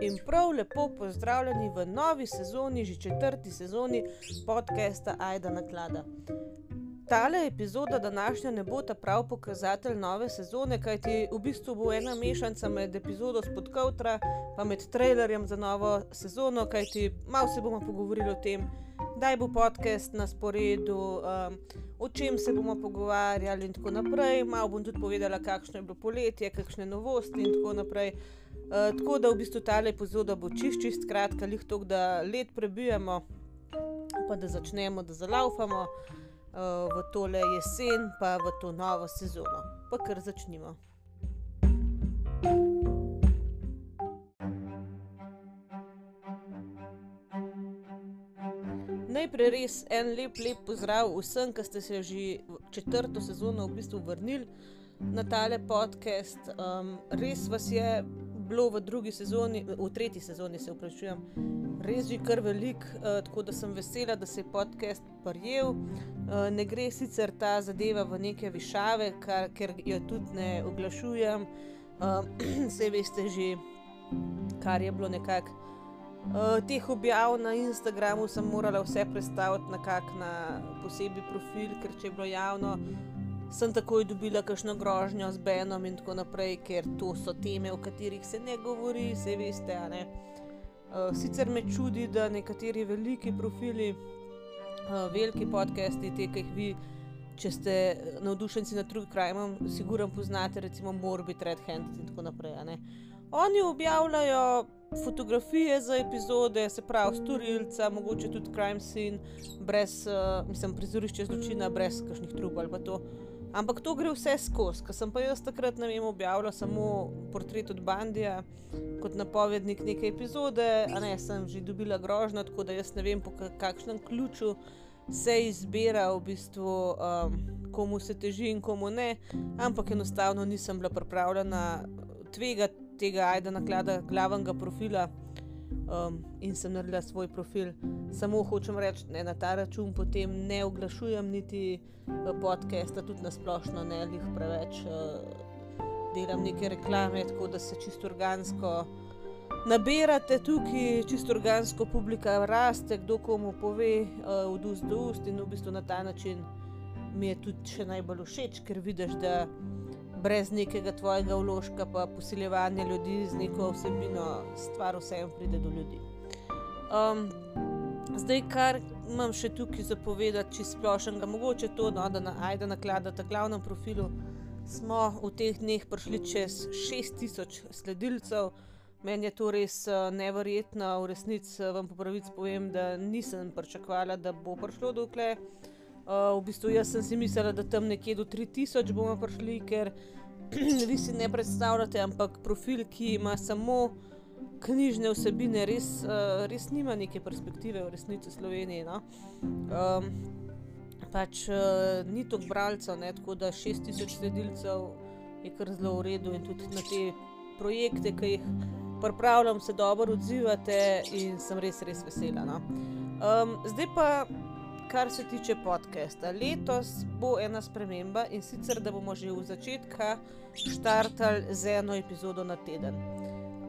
in prav lepo pozdravljeni v novi sezoni, že četrti sezoni podcasta Aida Naklada. Tale epizoda današnja ne bo ta prav pokazatelj nove sezone, kajti v bistvu bo ena mešanca med epizodo Spod Kautra in med trailerjem za novo sezono, kajti malo se bomo pogovorili o tem, kdaj bo podcast na sporedu, um, o čem se bomo pogovarjali in tako naprej. Malo bom tudi povedala, kakšno je bilo poletje, kakšne novosti in tako naprej. Uh, tako da v bistvu ta epizoda bo čist, čist kratka, lih to, da let prebijemo, pa da začnemo, da zalaufamo uh, v tole jesen, pa v to novo sezono. Pa kar začnimo. Najprej res en lep, lep pozdrav vsem, ki ste se že četrto sezono v bistvu vrnili na tale podcast. Um, res vas je bilo v drugi sezoni, v tretji sezoni se upravičujem, res že kar velik, uh, tako da sem vesela, da se je podcast prijel. Uh, ne gre sicer ta zadeva v neke višave, kar, ker jo tudi ne oglašujem. Uh, vse veste že, kar je bilo nekako. Uh, teh objav na Instagramu sem morala vse predstaviti na, na posebni profil, ker če je bilo javno, sem takoj dobila kakšno grožnjo z Benom in tako naprej, ker to so teme, o katerih se ne govori, se veste. Ne? Uh, sicer me čudi, da nekateri veliki profili, uh, veliki podcasti, te, ki jih vi, če ste navdušenci nad drugim krajem, sigurno poznate, recimo Morbid, Red Hand in tako naprej. Oni objavljajo fotografije za epizode, se pravi, storilca, mogoče tudi crime scene, brez, uh, mislim, prizorišče zločina, brez kakšnih trup ali pa to. Ampak to gre vse skozi, ker sem pa jaz takrat ne vem, objavila samo portret od Bandija kot napovednik neke epizode, a ne sem že dobila grožnjo, tako da jaz ne vem, po kakšnem ključu se izbira v bistvu, um, komu se teži in komu ne, ampak enostavno nisem bila pripravljena tvegati tega ajda naklada glavnega profila um, in sem naredila svoj profil. Samo hočem reči, da na ta račun potem ne oglašujem niti uh, podcasta, tudi na splošno ne lih preveč. Uh, delam neke reklame, tako da se čisto organsko nabirate tukaj, čisto organsko publika raste, kdo komu pove, uh, od ust do ust in v bistvu na ta način mi je tudi še najbolj všeč, ker vidiš, da brez nekega tvojega vložka, pa posiljevanja ljudi z neko vsebino, stvar vseeno pride do ljudi. Um, zdaj, kar imam še tukaj zapovedati, če splošnega, mogoče to, no, da na Aida naklada ta glavnem profilu. Smo v teh dneh prišli čez 6000 sledilcev, meni je to res uh, neverjetno, v resnici uh, vam po pravici povem, da nisem pričakovala, da bo prišlo dokle. Uh, v bistvu jaz sem si mislila, da tam nekje do 3000 bomo prišli, ker vi si ne predstavljate, ampak profil, ki ima samo knjižne vsebine, res, uh, res nima neke perspektive v resnici v Sloveniji. No? Um, pač uh, ni toliko bralcev, ne? tako da 6000 sledilcev je kar zelo v redu in tudi na te projekte, ki jih pripravljam, se dobro odzivate in sem res, res vesela. No? Um, zdaj pa kar se tiče podcasta. Letos bo ena sprememba in sicer, da bomo že v začetku štartali z eno epizodo na teden.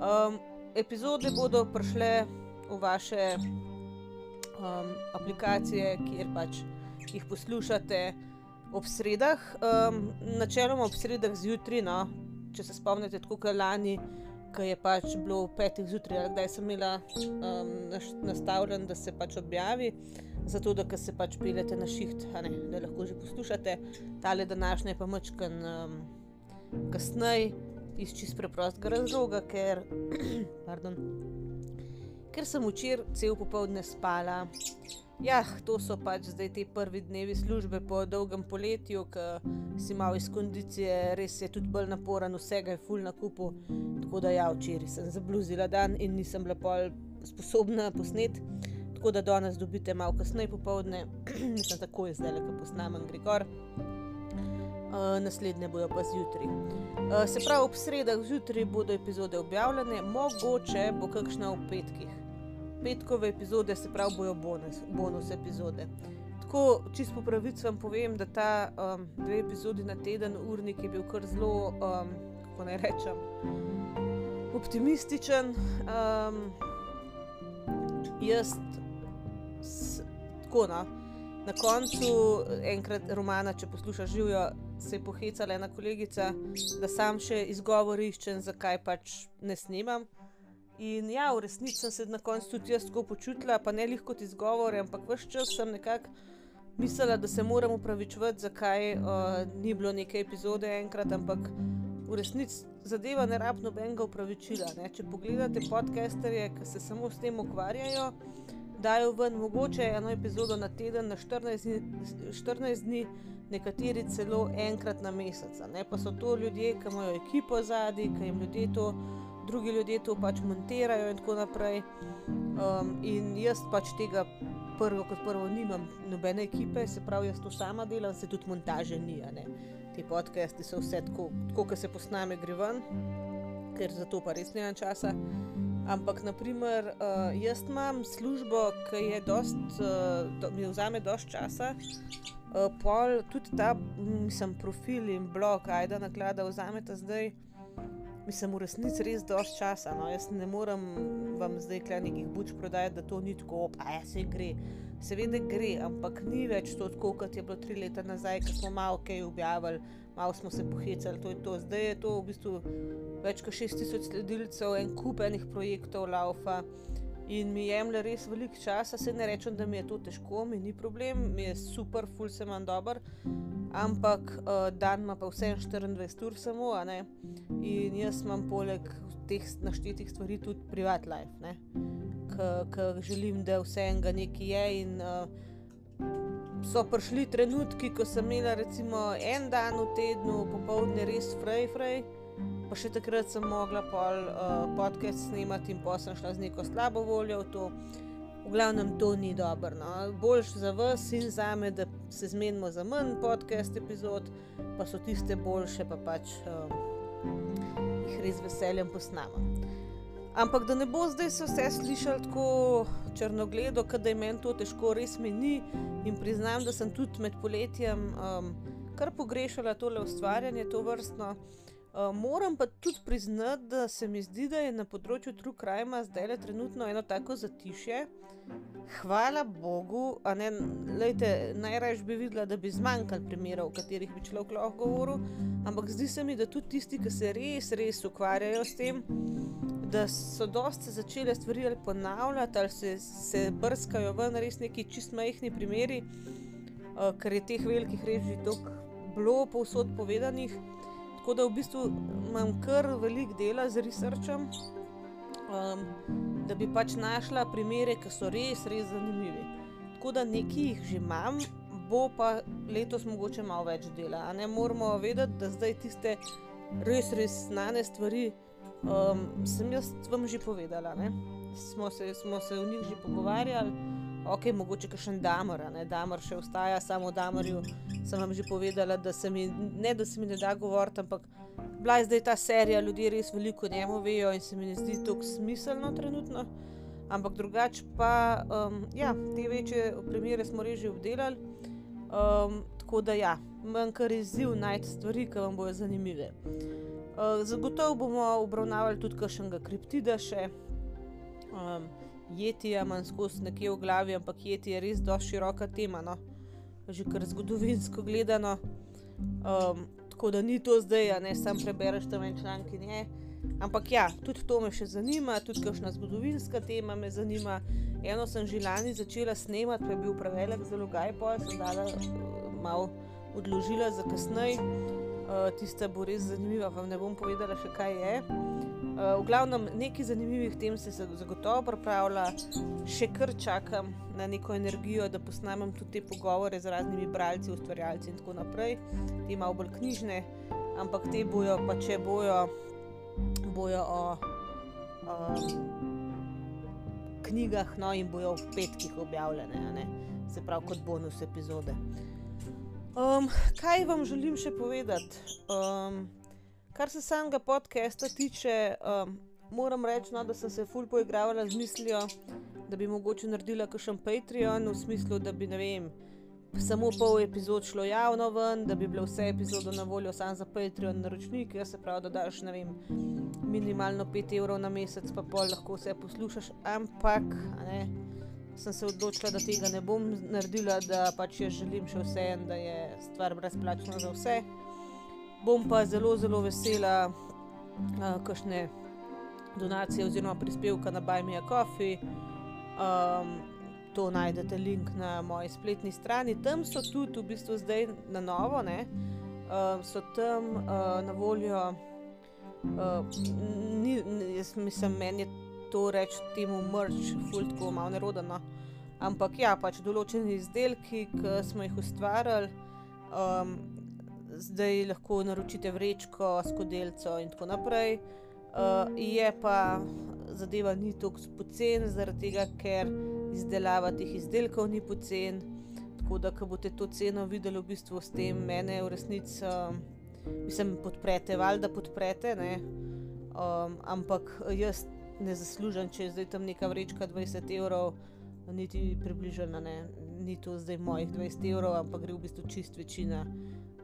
Um, epizode bodo prišle v vaše um, aplikacije, kjer pač jih poslušate ob sredah, um, načeloma ob sredah zjutraj, no, če se spomnite, tako kot lani. Ki je pač bilo v petih zjutraj, kdaj sem imela um, nastavljen, da se pač objavi. Zato da se pač pelete na šiht, ne, da lahko že poslušate. Tale današnje pa mačkan um, kasneje iz čist preprostega razloga, ker, pardon, ker sem včeraj cel popoldne spala. Ja, to so pač zdaj ti prvi dnevi službe po dolgem poletju, ki si malo iz kondicije, res je tudi bolj naporen, vsega je full na kupu. Tako da ja, včeraj sem zabluzila dan in nisem bila pol sposobna posneti tako da danes dobite malo kasneje popovdne, mislim, tako je zdaj, ko posnamem Grigor. Uh, naslednje bojo pa zjutraj. Uh, se pravi, ob sredah zjutraj bodo epizode objavljene, mogoče bo kakšna v petkih. Petkove epizode, se pravi, bojo bonus, bonus epizode. Tako, čisto po pravici vam povem, da ta um, dve epizodi na teden, urnik je bil kar zelo, um, kako naj rečem, optimističen. Um, jaz, s, tako no. Na koncu enkrat romana, če poslušaš živijo, se je pohecala ena kolegica, da sam še izgovor iščem, zakaj pač ne snimam. In ja, v resnici sem se na koncu tudi jaz tako počutila, pa ne lih kot izgovor, ampak vse čas sem nekako mislila, da se moram upravičiti, zakaj uh, ni bilo neke epizode enkrat, ampak v resnici zadeva ne rabno benga upravičila. Ne? Če pogledate podcasterje, ki se samo s tem ukvarjajo, dajo ven mogoče eno epizodo na teden, na 14 dni, 14 dni nekateri celo enkrat na mesec. Ne? Pa so to ljudje, ki imajo ekipo zadaj, ki jim ljudje to. Drugi ljudje to pač montirajo, in tako naprej. Um, in jaz pač tega prvo, kot prvo, nimam nobene ekipe, se pravi, jaz to sama delam, se tudi montaže ni. Ti podcasti so vse tako, kot se posname, gre ven, ker za to pa res nimam časa. Ampak, naprimer, uh, jaz imam službo, ki je dost, uh, do, mi vzame dosti časa. Uh, pol, tudi ta, mislim, profil in blog, ajda naklada, vzame ta zdaj. Mislim, v resnici res dosti časa. No? Jaz ne morem vam zdaj nekih buč prodajati, da to ni tako, a ja se gre. Seveda gre, ampak ni več to tako, kot je bilo tri leta nazaj, ko smo malo kaj objavili, malo smo se pohecali, to je to. Zdaj je to v bistvu več kot 6000 sledilcev, en kup enih projektov, laufa. In mi jemlje res veliko časa, se ne rečem, da mi je to težko, mi ni problem, mi je super, ful se imam dober ampak uh, dan ima pa vse 24 ur samo, in jaz imam poleg teh naštetih stvari tudi privat life, ker želim, da vse enega nekaj je. In, uh, So prišli trenutki, ko sem imela recimo en dan v tednu, popoldne res fraj, fraj, pa še takrat sem mogla pol uh, podcast snemati in pa sem šla z neko slabo voljo v to. V glavnem to ni dobro. No. Boljš za vas in za me, da se zmenimo za manj podcast epizod, pa so tiste boljše, pa pač um, jih res veseljem posnamem. Ampak da ne bo zdaj se vse slišalo tako črnogledo, da je meni to težko, res mi ni in priznam, da sem tudi med poletjem um, kar pogrešala tole ustvarjanje, to vrstno. Uh, moram pa tudi priznati, da se mi zdi, da je na področju True Crime zdaj le trenutno eno tako zatišje. Hvala Bogu, a ne, lejte, najraž bi videla, da bi zmanjkalo primerov, o katerih bi človek lahko govoril, ampak zdi se mi, da tudi tisti, ki se res, res ukvarjajo s tem, da so dosti začele stvari ali ponavljati ali se, se brskajo ven res neki čist majhni primeri, uh, ker je teh velikih režij tako bilo povsod povedanih. Tako da v bistvu imam kar velik dela z researchem, um, da bi pač našla primere, ki so res, res zanimivi. Tako da nekaj jih že imam, bo pa letos mogoče malo več dela. Ne moramo vedeti, da zdaj tiste res, res znane stvari um, sem jaz vam že povedala. Smo se, smo se o njih že pogovarjali ok, mogoče še en damar, ne damar še ostaja, samo o damarju sem vam že povedala, da se mi ne, da se mi ne da govoriti, ampak bila je zdaj ta serija, ljudje res veliko njemu vejo in se mi ne zdi tako smiselno trenutno. Ampak drugače pa, um, ja, te večje primere smo reži obdelali, um, tako da ja, manj kar izziv najti stvari, ki vam bojo zanimive. Uh, zagotovo bomo obravnavali tudi kakšnega kriptida še. Um, jetija imam skozi nekje v glavi, ampak jeti je res dosti široka tema, no? že kar zgodovinsko gledano. Um, tako da ni to zdaj, ne samo prebereš tam en članek in je. Ampak ja, tudi to me še zanima, tudi kakšna zgodovinska tema me zanima. Eno sem že lani začela snemati, pa je bil prevelik zelo gaj, pa sem dala malo odložila za kasneje. Uh, tista bo res zanimiva, vam ne bom povedala še kaj je. Uh, v glavnem, nekaj zanimivih tem se zagotovo pripravlja, še kar čakam na neko energijo, da posnamem tudi te pogovore z raznimi bralci, ustvarjalci in tako naprej. Te malo bolj knjižne, ampak te bojo, pa če bojo, bojo o um, knjigah, no in bojo v petkih objavljene, se pravi kot bonus epizode. Um, kaj vam želim še povedati? Um, Kar se samega podcasta tiče, um, moram reči, no, da sem se ful poigravala z mislijo, da bi mogoče naredila kakšen Patreon v smislu, da bi ne vem. samo pol epizod šlo javno ven, da bi bile vse epizode na voljo samo za Patreon naročnike, ja, se pravi, da daš ne vem, minimalno 5 evrov na mesec, pa pol lahko vse poslušaš, ampak ne, sem se odločila, da tega ne bom naredila, da pač jaz želim še vse en, da je stvar brezplačna za vse. Bom pa zelo, zelo vesela, uh, kakšne donacije oziroma prispevka na Bajmija Coffee. Um, to najdete link na moji spletni strani. Tam so tudi v bistvu zdaj na novo, ne, uh, so tam uh, na voljo. Uh, ni, jaz mislim, meni je to reči temu mrč, fultko, malo nerodno. Ampak ja, pač določeni izdelki, ki smo jih ustvarjali, um, zdaj lahko naročite vrečko, skodelco in tako naprej. Uh, je pa zadeva ni tako pocen, zaradi tega, ker izdelava teh izdelkov ni pocen. Tako da, ko boste to ceno videli, v bistvu s tem mene v resnici, um, mislim, podprete, valjda podprete, um, ampak jaz ne zaslužim, če je zdaj tam neka vrečka 20 evrov, niti približena, ne. ni to zdaj mojih 20 evrov, ampak gre v bistvu čist večina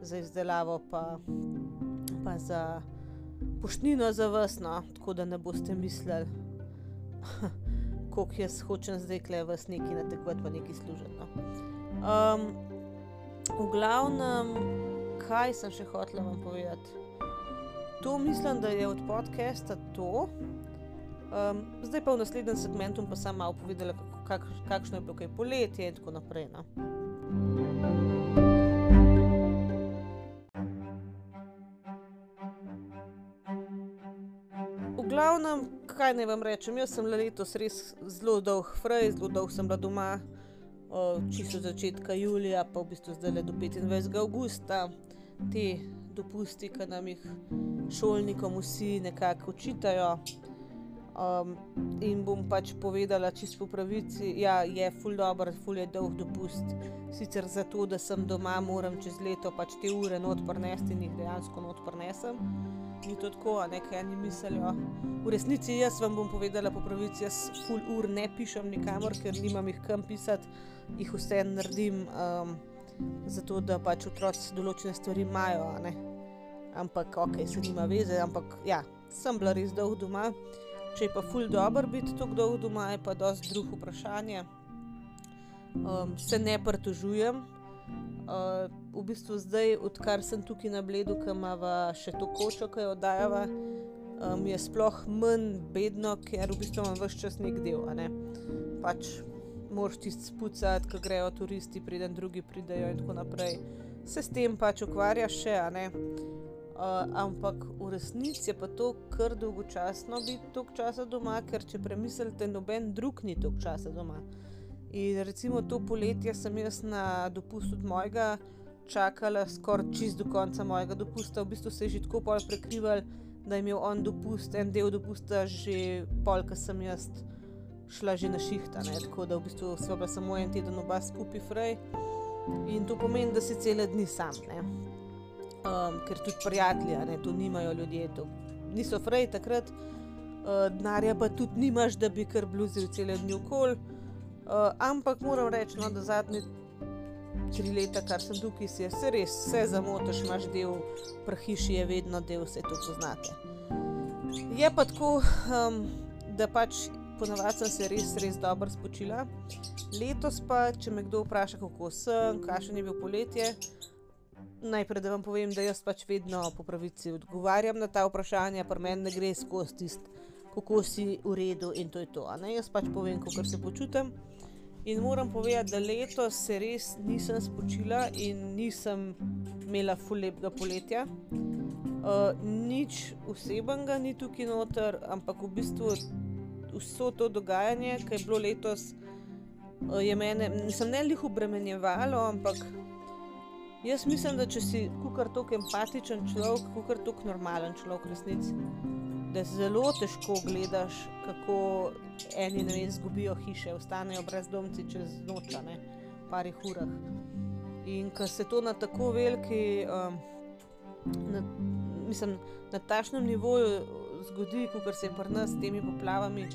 za izdelavo, pa, pa za poštnino za vas, no, tako da ne boste mislili, koliko jaz hočem zdaj kle vas neki natekvati, pa neki služiti. No. Um, v glavnem, kaj sem še hotel vam povedati? To mislim, da je od podcasta to. Um, zdaj pa v naslednjem segmentu pa sem malo povedala, kak, kakšno je bilo kaj poletje in tako naprej. No. Glavnem, kaj naj vam rečem, jaz sem letos res zelo dolg frej, zelo dolg sem bila doma, čisto od začetka julija, pa v bistvu zdaj le do 25. augusta, te dopusti, ki nam jih šolnikom vsi nekako učitajo. Um, in bom pač povedala čisto po pravici, da ja, je ful dobro, ful je dolg dopust. Sicer zato, da sem doma, moram čez leto pač te ure not prnesti in jih dejansko not prnesem. Ni to tako, a nekaj eni mislijo. V resnici jaz vam bom povedala po pravici, jaz ful ur ne pišem nikamor, ker nimam jih kam pisati, jih vse naredim, um, zato da pač otroci določene stvari imajo. Ampak ok, se nima veze, ampak ja, sem bila res dolg doma. Če je pa ful dobro biti tako dolgo doma, je pa dosti drug vprašanje. Um, se ne pritožujem. Uh, v bistvu zdaj, odkar sem tukaj na Bledu, ki ima še to kočo, ki jo oddajava, um, je sploh manj bedno, ker v bistvu imam vse čas nek del. Ne? Pač moraš tisti spucati, ko grejo turisti, preden drugi pridejo in tako naprej. Se s tem pač ukvarjaš še, a ne. Uh, ampak v resnici je pa to kar dolgočasno biti toliko časa doma, ker če premislite, noben drug ni toliko časa doma. In recimo to poletje sem jaz na dopustu od mojega čakala skoraj čist do konca mojega dopusta, v bistvu se je že tako pol prekrival, da je imel on dopust, en del dopusta že pol, ker sem jaz šla že na šihta, ne? tako da v bistvu smo bila samo en teden oba skupaj frej. In to pomeni, da si cele dni sam. Ne? um, ker tudi prijatelji, ne, to nimajo ljudje, to niso frej takrat, uh, denarja pa tudi nimaš, da bi kar bluzil cele dni okol. Uh, ampak moram reči, no, da zadnje tri leta, kar sem tukaj, si se res vse zamotaš, imaš del prahiši, je vedno del, vse to poznate. Je pa tako, um, da pač ponovadi sem se res, res dobro spočila. Letos pa, če me kdo vpraša, kako sem, kakšen je bil poletje, najprej, da vam povem, da jaz pač vedno po pravici odgovarjam na ta vprašanja, pa meni ne gre skozi tisto, kako si v redu in to je to. Jaz pač povem, kako se počutim. In moram povedati, da letos se res nisem spočila in nisem imela fulepega poletja. Uh, nič osebnega ni tukaj noter, ampak v bistvu vso to dogajanje, ki je bilo letos, uh, je mene, nisem ne lih obremenjevalo, ampak Jaz mislim, da če si kukar tako empatičen človek, kukar tako normalen človek, resnici, da zelo težko gledaš, kako eni ne vem, zgubijo hiše, ostanejo brezdomci čez noč, ne parih urah. In ko se to na tako veliki, um, na, mislim, na tašnem nivoju zgodi, kot se je pri nas s temi poplavami,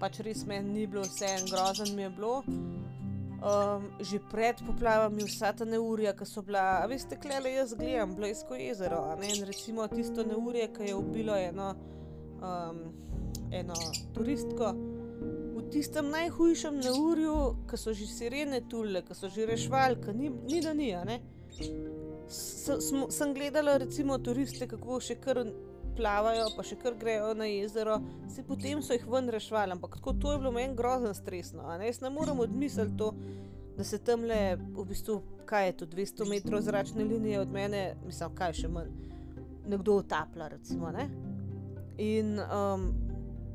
pač res meni ni bilo vse en grozen mi je bilo. Um, že pred poplavami, vsa ta neurja, ki so bila, veste, klele jaz gledam, Blejsko jezero. In recimo tisto neurje, ki je ubilo eno, um, eno turistko. V tistem najhujšem neurju, ki so že sirene tule, ki so že rešvali, ki ni, ni da ni. S, smo, sem gledala recimo turiste, kako še kar plavajo, pa še kar grejo na jezero, se potem so jih ven rešvali, ampak tako to je bilo meni grozno stresno. Jaz ne morem odmisliti to, da se tam le, v bistvu, kaj je to, 200 metrov zračne linije od mene, mislim, kaj še manj, nekdo utaplja. Recimo, ne? In um,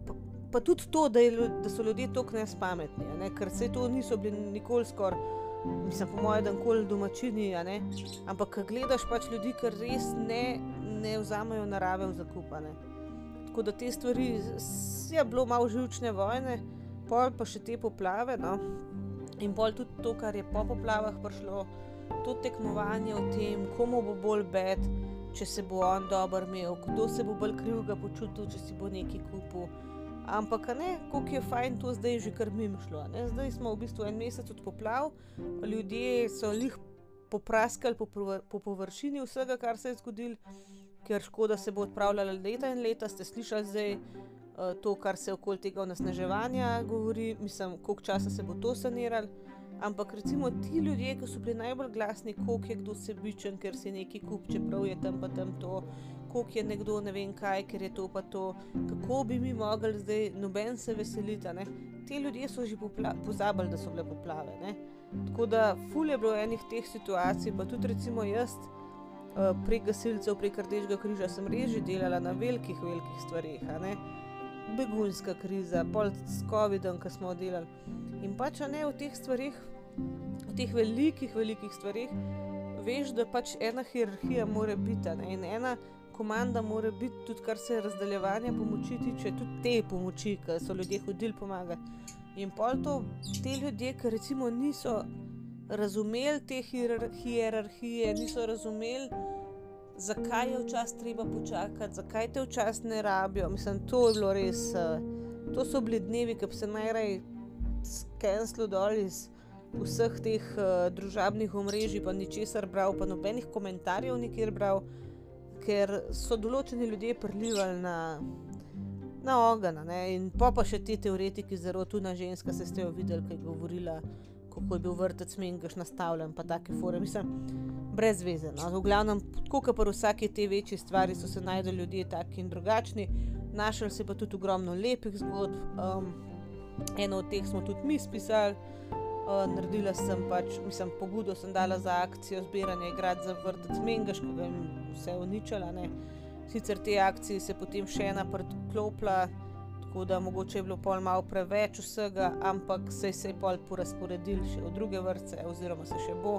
pa, pa tudi to, da, je, da so ljudje tako nespametni, ne? ker se to niso bili nikoli skoraj. Mislim, po mojem, da je kol domačini, ampak gledaš pač ljudi, ki res ne ne vzamejo narave v zakupane. Tako da te stvari, je bilo malo živčne vojne, pol pa še te poplave. No? In pol tudi to, kar je po poplavah prišlo, to tekmovanje o tem, komu bo bolj bed, če se bo on dobro imel, kdo se bo bolj kriv ga počutil, če si bo nekaj kupil. Ampak ne, koliko je fajn to zdaj že kar mimo šlo. Ne? Zdaj smo v bistvu en mesec od poplav, ljudje so jih popraskali po, po površini vsega, kar se je zgodilo ker škoda se bo odpravljala leta in leta. Ste slišali zdaj uh, to, kar se okoli tega onesnaževanja govori, mislim, koliko časa se bo to saniralo. Ampak recimo ti ljudje, ki so bili najbolj glasni, koliko je kdo sebičen, ker si neki kup, čeprav je tam pa tam to, koliko je nekdo ne vem kaj, ker je to pa to, kako bi mi mogli zdaj noben se veseliti. Ti ljudje so že pozabili, da so bile poplave. Ne? Tako da, ful je bilo enih teh situacij, pa tudi recimo jaz. Eh, prek gasilcev, prek Rdečega križa sem res že delala na velikih, velikih stvarih. Begunska kriza, pol s COVID-om, ki smo delali. In pač ne v teh stvarih, v teh velikih, velikih stvarih, veš, da pač ena hierarhija mora biti ne? in ena komanda mora biti, tudi kar se razdaljevanja pomoči tiče, tudi te pomoči, ki so ljudje hodili pomagati. In pol to, te ljudje, ki recimo niso razumeli te hierarhije, niso razumeli, zakaj je včasih treba počakati, zakaj te včasih ne rabijo. Mislim, to res. Uh, to so bili dnevi, ki se najraje skenslil dol iz vseh teh uh, družabnih omrežij, pa ničesar bral, pa nobenih komentarjev nikjer bral, ker so določeni ljudje prelivali na. Na ogen, in pa, pa še ti teoretiki, zelo tu na ženska, ste jo videli, ki je govorila kako je bil vrtec Mengaš nastavljen, pa take fore, mislim, brez veze. No. V glavnem, kot pri vsaki te večji stvari, so se najdel ljudje taki in drugačni, našel se pa tudi ogromno lepih zgodb. Um, eno od teh smo tudi mi spisali. Uh, naredila sem pač, mislim, pobudo sem dala za akcijo zbiranja igrati za vrtec Mengaš, ki ga je vse uničila. Ne. Sicer te akcije se potem še ena priklopila tako da mogoče je bilo pol malo preveč vsega, ampak se je pol porazporedil še v druge vrste, oziroma se še bo,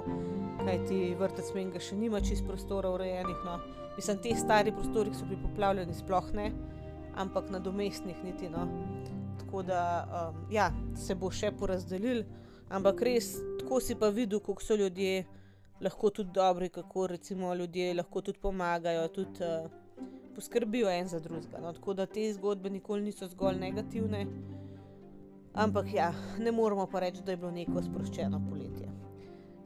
kaj ti vrtec menga še nima čist prostora urejenih. No. Mislim, te stari prostori so bili poplavljeni, sploh ne, ampak na domestnih niti. No. Tako da um, ja, se bo še porazdelil, ampak res, tako si pa videl, kako so ljudje lahko tudi dobri, kako recimo ljudje lahko tudi pomagajo. Tudi, uh, poskrbijo en za drugega. No, tako da te zgodbe nikoli niso zgolj negativne. Ampak ja, ne moramo pa reči, da je bilo neko sproščeno poletje.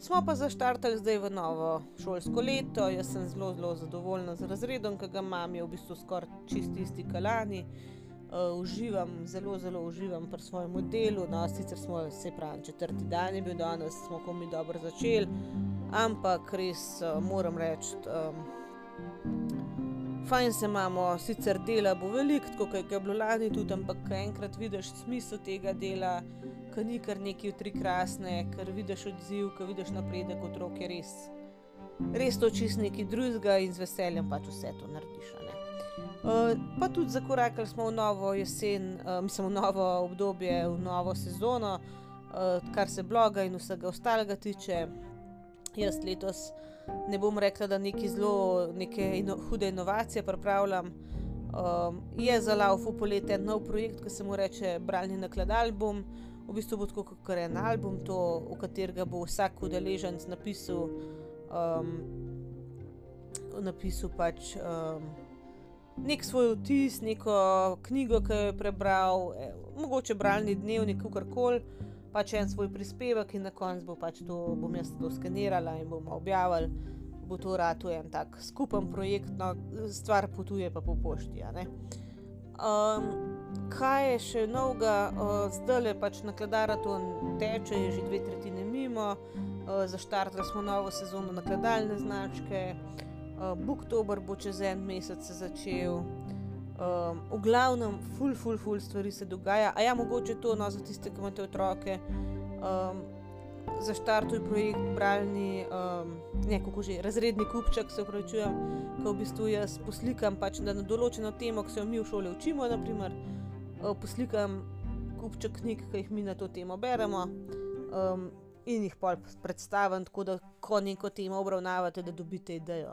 Smo pa zaštartali zdaj v novo šolsko leto, jaz sem zelo, zelo zadovoljna z razredom, ki ga imam, je v bistvu skoraj čist isti kalani. Uh, uživam, zelo, zelo uživam pri svojem delu. No, sicer smo se pravi, četrti dan je bil danes, smo komi dobro začeli, ampak res uh, moram reči. Um, Fajn se imamo, sicer dela bo veliko, kot je bilo lani tudi, ampak enkrat vidiš smisel tega dela, ki ni kar neki utri krasne, ker vidiš odziv, ker vidiš napredek otrok, je res, res to čist neki drugega in z veseljem pač vse to narediš. Uh, pa tudi zakorakali smo v novo jesen, uh, mislim v novo obdobje, v novo sezono, uh, kar se bloga in vsega ostalega tiče. Jaz letos ne bom rekla, da neki zelo neke ino, hude inovacije pripravljam. Um, je za Laufu poletje nov projekt, ki se mu reče Bralni naklad album. V bistvu bo tako kot en album, to, v katerega bo vsak udeleženc napisal, um, napisal pač, um, nek svoj vtis, neko knjigo, ki jo je prebral, eh, mogoče bralni dnevnik, karkoli. Pač en svoj prispevek in na koncu bo pač to, bom jaz to skenirala in bomo objavili. Bo to rado en tak skupen projekt, no, stvar potuje pa po pošti. Um, kaj je še novega, uh, zdaj le pač nakladara to teče, je že dve tretjine mimo, uh, zaštartali smo novo sezono nakladalne značke, uh, Booktober bo čez en mesec se začel. Um, v glavnem, ful, ful, ful stvari se dogaja. A ja, mogoče to no, za tiste, ki imate otroke. Um, Zaštartuj projekt bralni, um, neko že razredni kupček, se upravičujem, ko v bistvu jaz poslikam pač na določeno temo, ki se jo mi v šoli učimo. Naprimer, uh, poslikam kupček knjig, ki jih mi na to temo beremo um, in jih pol predstavim, tako da ko neko temo obravnavate, da dobite idejo,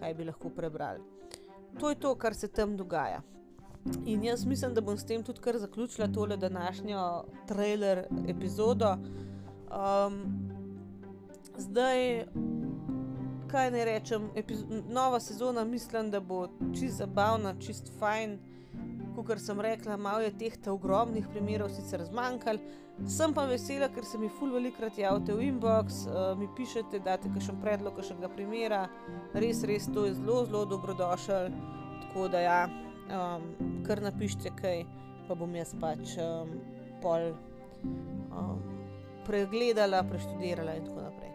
kaj bi lahko prebrali to je to, kar se tam dogaja. In jaz mislim, da bom s tem tudi kar zaključila tole današnjo trailer epizodo. Um, zdaj, kaj naj rečem, nova sezona mislim, da bo čist zabavna, čist fajn. Kot sem rekla, malo je teh ogromnih primerov sicer zmanjkalo, sem pa vesela, ker se mi ful velikrat javite v inbox, uh, mi pišete, da imate kakšen predlog, kakšnega primera, res, res to je zelo, zelo dobrodošel. Tako da ja, um, kar napišite kaj, pa bom jaz pač um, pol um, pregledala, preštudirala in tako naprej.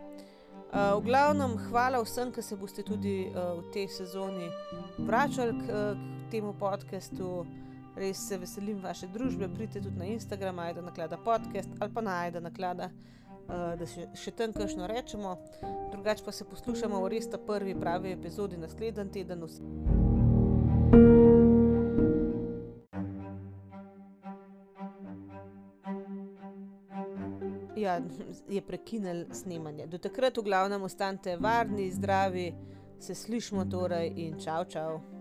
Uh, v glavnem, hvala vsem, ki se boste tudi uh, v tej sezoni vračali k, k temu podkastu res se veselim vaše družbe. Pridite tudi na Instagram, ajde naklada podcast ali pa najde naklada, uh, da še, še tam kajšno rečemo. Drugače pa se poslušamo v res ta prvi pravi epizodi naslednji teden. Ja, je prekinil snemanje. Do takrat, v glavnem, ostanite varni, zdravi, se slišmo torej in čau, čau.